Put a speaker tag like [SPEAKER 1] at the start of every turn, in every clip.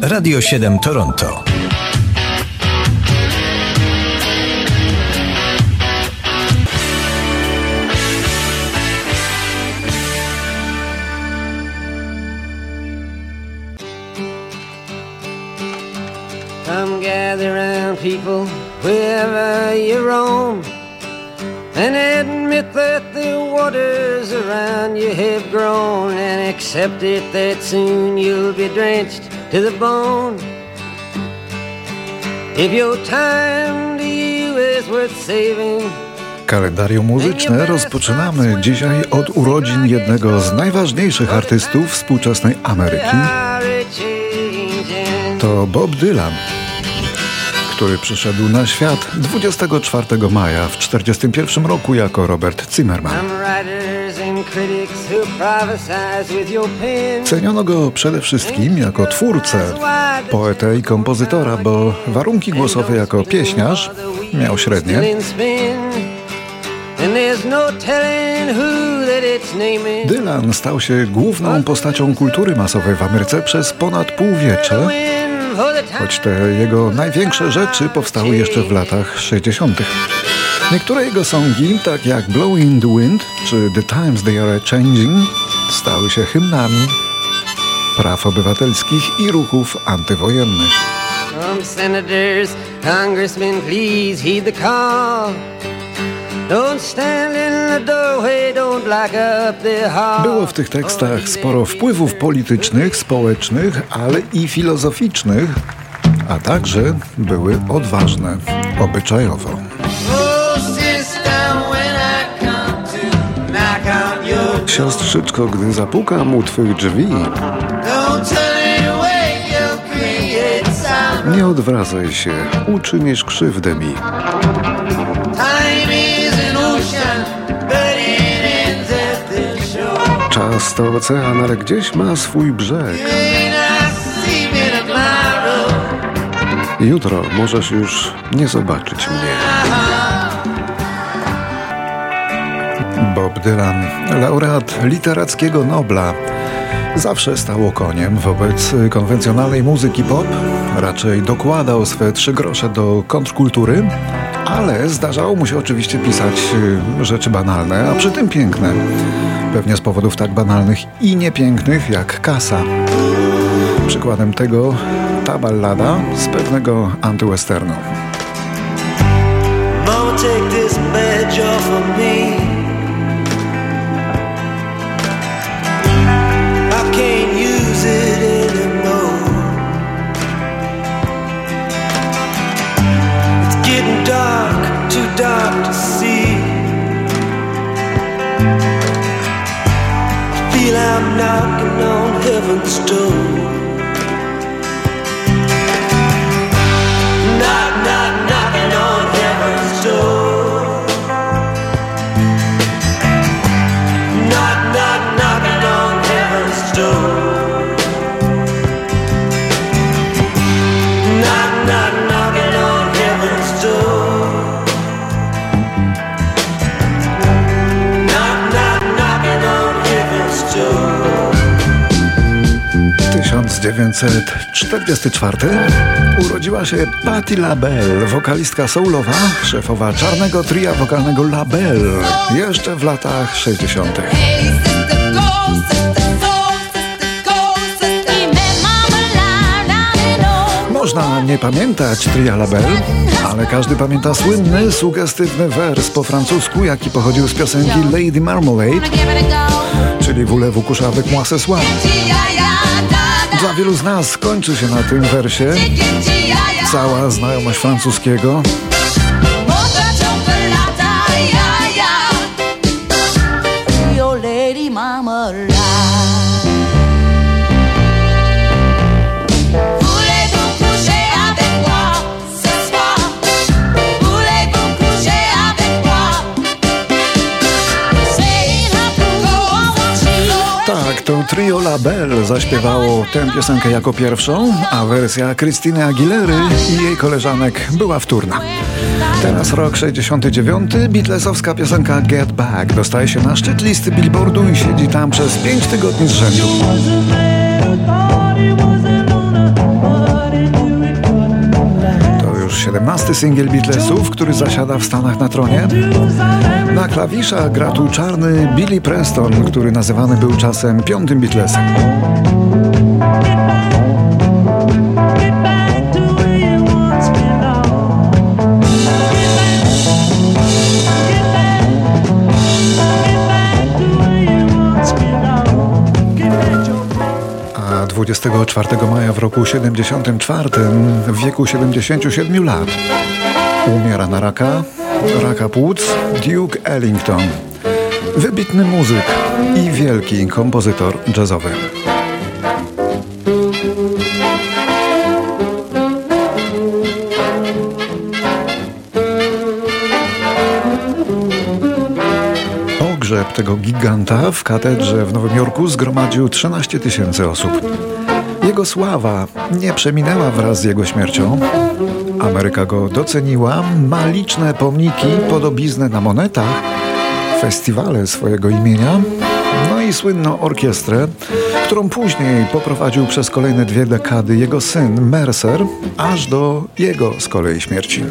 [SPEAKER 1] Radio 7 Toronto.
[SPEAKER 2] Come gather round people wherever you roam and admit that the waters around you have grown and accept it that soon you'll be drenched to the bone. If your time to you is worth saving,
[SPEAKER 3] Kalendarium muzyczne rozpoczynamy dzisiaj od urodzin jednego z najważniejszych artystów współczesnej Ameryki. To Bob Dylan, który przyszedł na świat 24 maja w 1941 roku jako Robert Zimmerman. Ceniono go przede wszystkim jako twórcę, poetę i kompozytora, bo warunki głosowe jako pieśniarz miał średnie. Dylan stał się główną postacią kultury masowej w Ameryce przez ponad półwiecze, choć te jego największe rzeczy powstały jeszcze w latach 60. Niektóre jego songi, tak jak Blowing the Wind czy The Times They Are Changing, stały się hymnami praw obywatelskich i ruchów antywojennych. Było w tych tekstach sporo wpływów politycznych, społecznych, ale i filozoficznych, a także były odważne obyczajowo. Siostrzyczko, gdy zapukam u twych drzwi, nie odwracaj się, uczynisz krzywdę mi. Czas to ocean, ale gdzieś ma swój brzeg. Jutro możesz już nie zobaczyć mnie. Bob Dylan, laureat literackiego Nobla, zawsze stał koniem wobec konwencjonalnej muzyki pop. Raczej dokładał swe trzy grosze do kontrkultury, ale zdarzało mu się oczywiście pisać y, rzeczy banalne, a przy tym piękne. Pewnie z powodów tak banalnych i niepięknych jak kasa. Przykładem tego ta ballada z pewnego antywesternu. Mama, I'm knocking on heaven's door. Tysiąc dziewięćset czterdziesty czwarty urodziła się Patti LaBelle, wokalistka soulowa, szefowa czarnego tria wokalnego LaBelle, jeszcze w latach 60. Można nie pamiętać tria LaBelle, ale każdy pamięta słynny, sugestywny wers po francusku, jaki pochodził z piosenki Lady Marmalade, czyli Voulez-vous coucher avec moi ce soir. Dla wielu z nas kończy się na tym wersie cała znajomość francuskiego. To trio La Belle zaśpiewało tę piosenkę jako pierwszą, a wersja Krystyny Aguilery i jej koleżanek była wtórna. Teraz rok 69, Beatlesowska piosenka Get Back dostaje się na szczyt listy Billboardu i siedzi tam przez 5 tygodni z rzędu. 17 singiel Beatlesów, który zasiada w Stanach na tronie. Na klawiszach gra tu czarny Billy Preston, który nazywany był czasem piątym Beatlesem. 24 maja w roku 74 w wieku 77 lat umiera na raka, raka płuc Duke Ellington. Wybitny muzyk i wielki kompozytor jazzowy. Pogrzeb tego giganta w katedrze w Nowym Jorku zgromadził 13 tysięcy osób. Jego sława nie przeminęła wraz z jego śmiercią. Ameryka go doceniła, ma liczne pomniki, podobizny na monetach, festiwale swojego imienia, no i słynną orkiestrę, którą później poprowadził przez kolejne dwie dekady jego syn Mercer, aż do jego z kolei śmierci.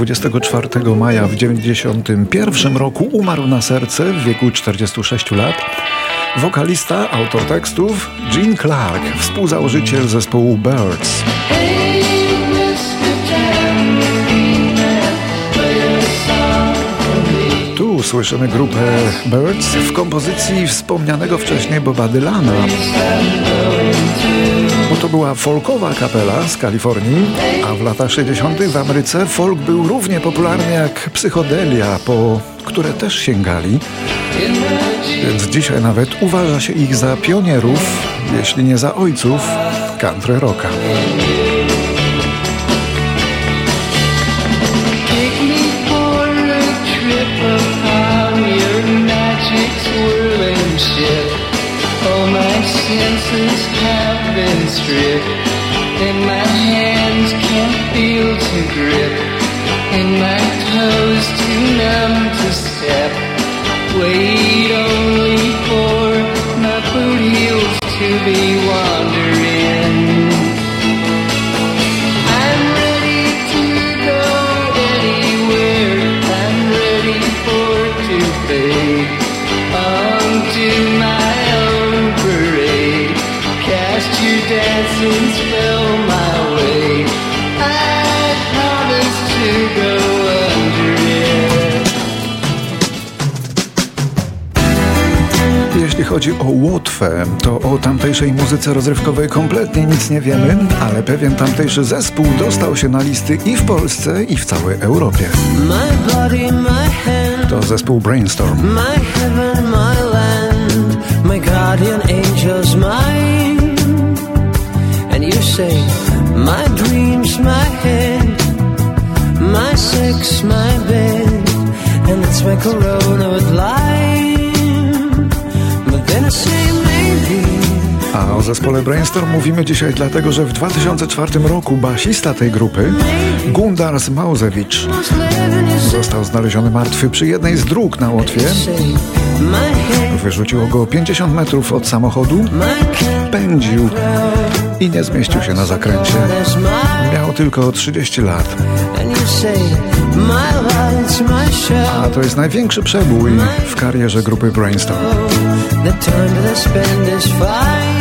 [SPEAKER 3] 24 maja w 91 roku umarł na serce w wieku 46 lat wokalista, autor tekstów Gene Clark, współzałożyciel zespołu Birds. Tu słyszymy grupę Birds w kompozycji wspomnianego wcześniej Boba Dylana. Bo to była folkowa kapela z Kalifornii, a w latach 60. w Ameryce folk był równie popularny jak psychodelia, po które też sięgali. Więc dzisiaj nawet uważa się ich za pionierów, jeśli nie za ojców country rocka.
[SPEAKER 4] Stripped, and my hands can't feel to grip, and my toes too numb to step. Wait only for my boot heels to be wandering.
[SPEAKER 3] Chodzi o Łotwę, to o tamtejszej muzyce rozrywkowej kompletnie nic nie wiemy, ale pewien tamtejszy zespół dostał się na listy i w Polsce, i w całej Europie. To zespół Brainstorm.
[SPEAKER 2] my dreams, my head, my sex, my bed, and it's my corona
[SPEAKER 3] zespole Brainstorm mówimy dzisiaj dlatego, że w 2004 roku basista tej grupy, Gundars
[SPEAKER 2] your
[SPEAKER 3] został znaleziony martwy przy jednej z dróg na Łotwie. Wyrzuciło go 50 metrów od samochodu, pędził i nie zmieścił się na zakręcie. Miał tylko 30 lat, a to jest największy przebój w karierze grupy Brainstorm.
[SPEAKER 2] The is fine.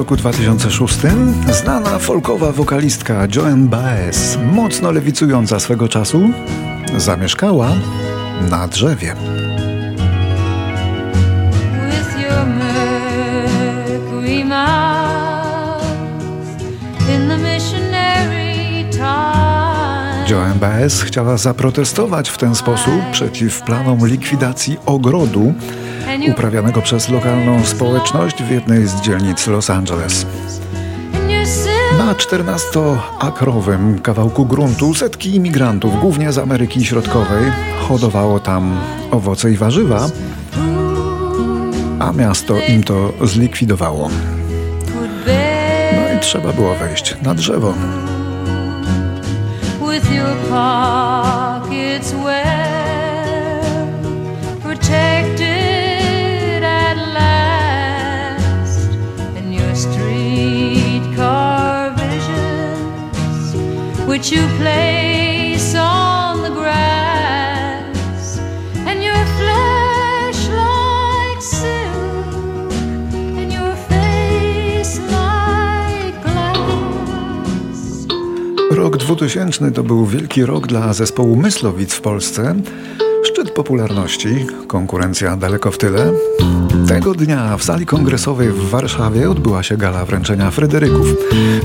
[SPEAKER 3] Roku 2006 znana folkowa wokalistka Joan Baez, mocno lewicująca swego czasu, zamieszkała na drzewie. OMBS chciała zaprotestować w ten sposób przeciw planom likwidacji ogrodu uprawianego przez lokalną społeczność w jednej z dzielnic Los Angeles. Na 14-akrowym kawałku gruntu setki imigrantów, głównie z Ameryki Środkowej, hodowało tam owoce i warzywa, a miasto im to zlikwidowało. No i trzeba było wejść na drzewo. Your pockets well protected at last, and your streetcar visions, which you place 2000 to był wielki rok dla zespołu Myslowic w Polsce. Szczyt popularności, konkurencja daleko w tyle. Tego dnia w sali kongresowej w Warszawie odbyła się gala wręczenia Fryderyków.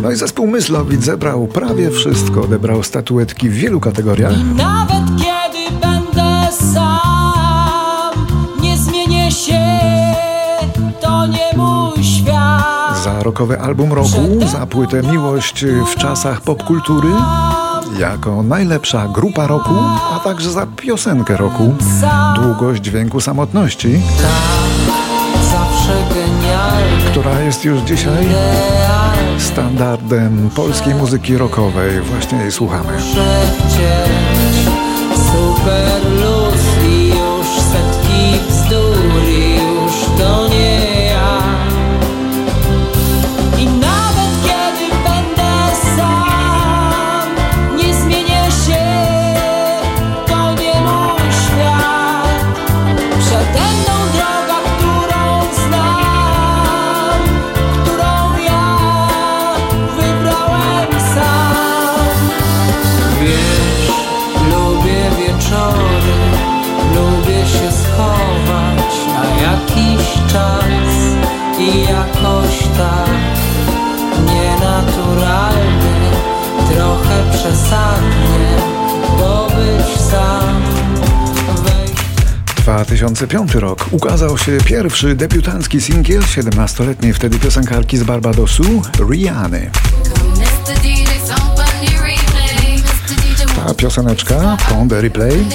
[SPEAKER 3] No i zespół Myslowic zebrał prawie wszystko, odebrał statuetki w wielu kategoriach. Nawet Za rokowy album roku, za płytę Miłość w czasach popkultury jako najlepsza grupa roku, a także za piosenkę roku Długość dźwięku samotności, która jest już dzisiaj standardem polskiej muzyki rockowej. Właśnie jej słuchamy. 2005 rok ukazał się pierwszy debiutancki singiel 17-letniej wtedy piosenkarki z Barbadosu, Riany. Ta pioseneczka, Pon the Replay,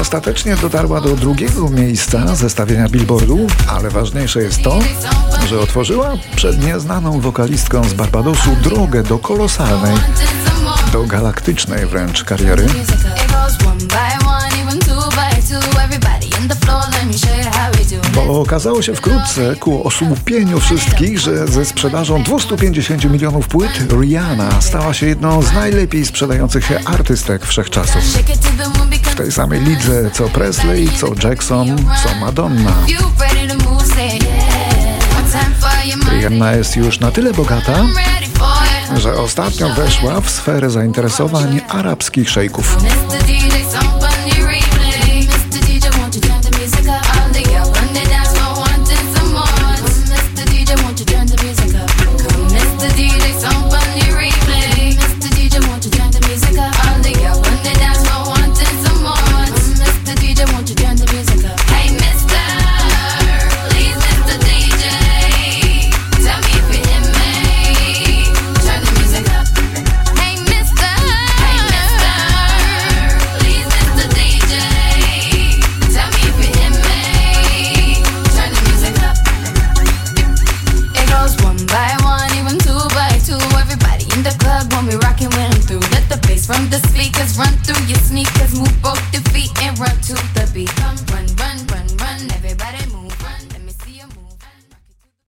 [SPEAKER 3] ostatecznie dotarła do drugiego miejsca zestawienia Billboardu, ale ważniejsze jest to, że otworzyła przed nieznaną wokalistką z Barbadosu drogę do kolosalnej do galaktycznej wręcz kariery. Okazało się wkrótce ku osłupieniu wszystkich, że ze sprzedażą 250 milionów płyt Rihanna stała się jedną z najlepiej sprzedających się artystek wszechczasów. W tej samej lidze co Presley, co Jackson, co Madonna. Rihanna jest już na tyle bogata, że ostatnio weszła w sferę zainteresowań arabskich szejków.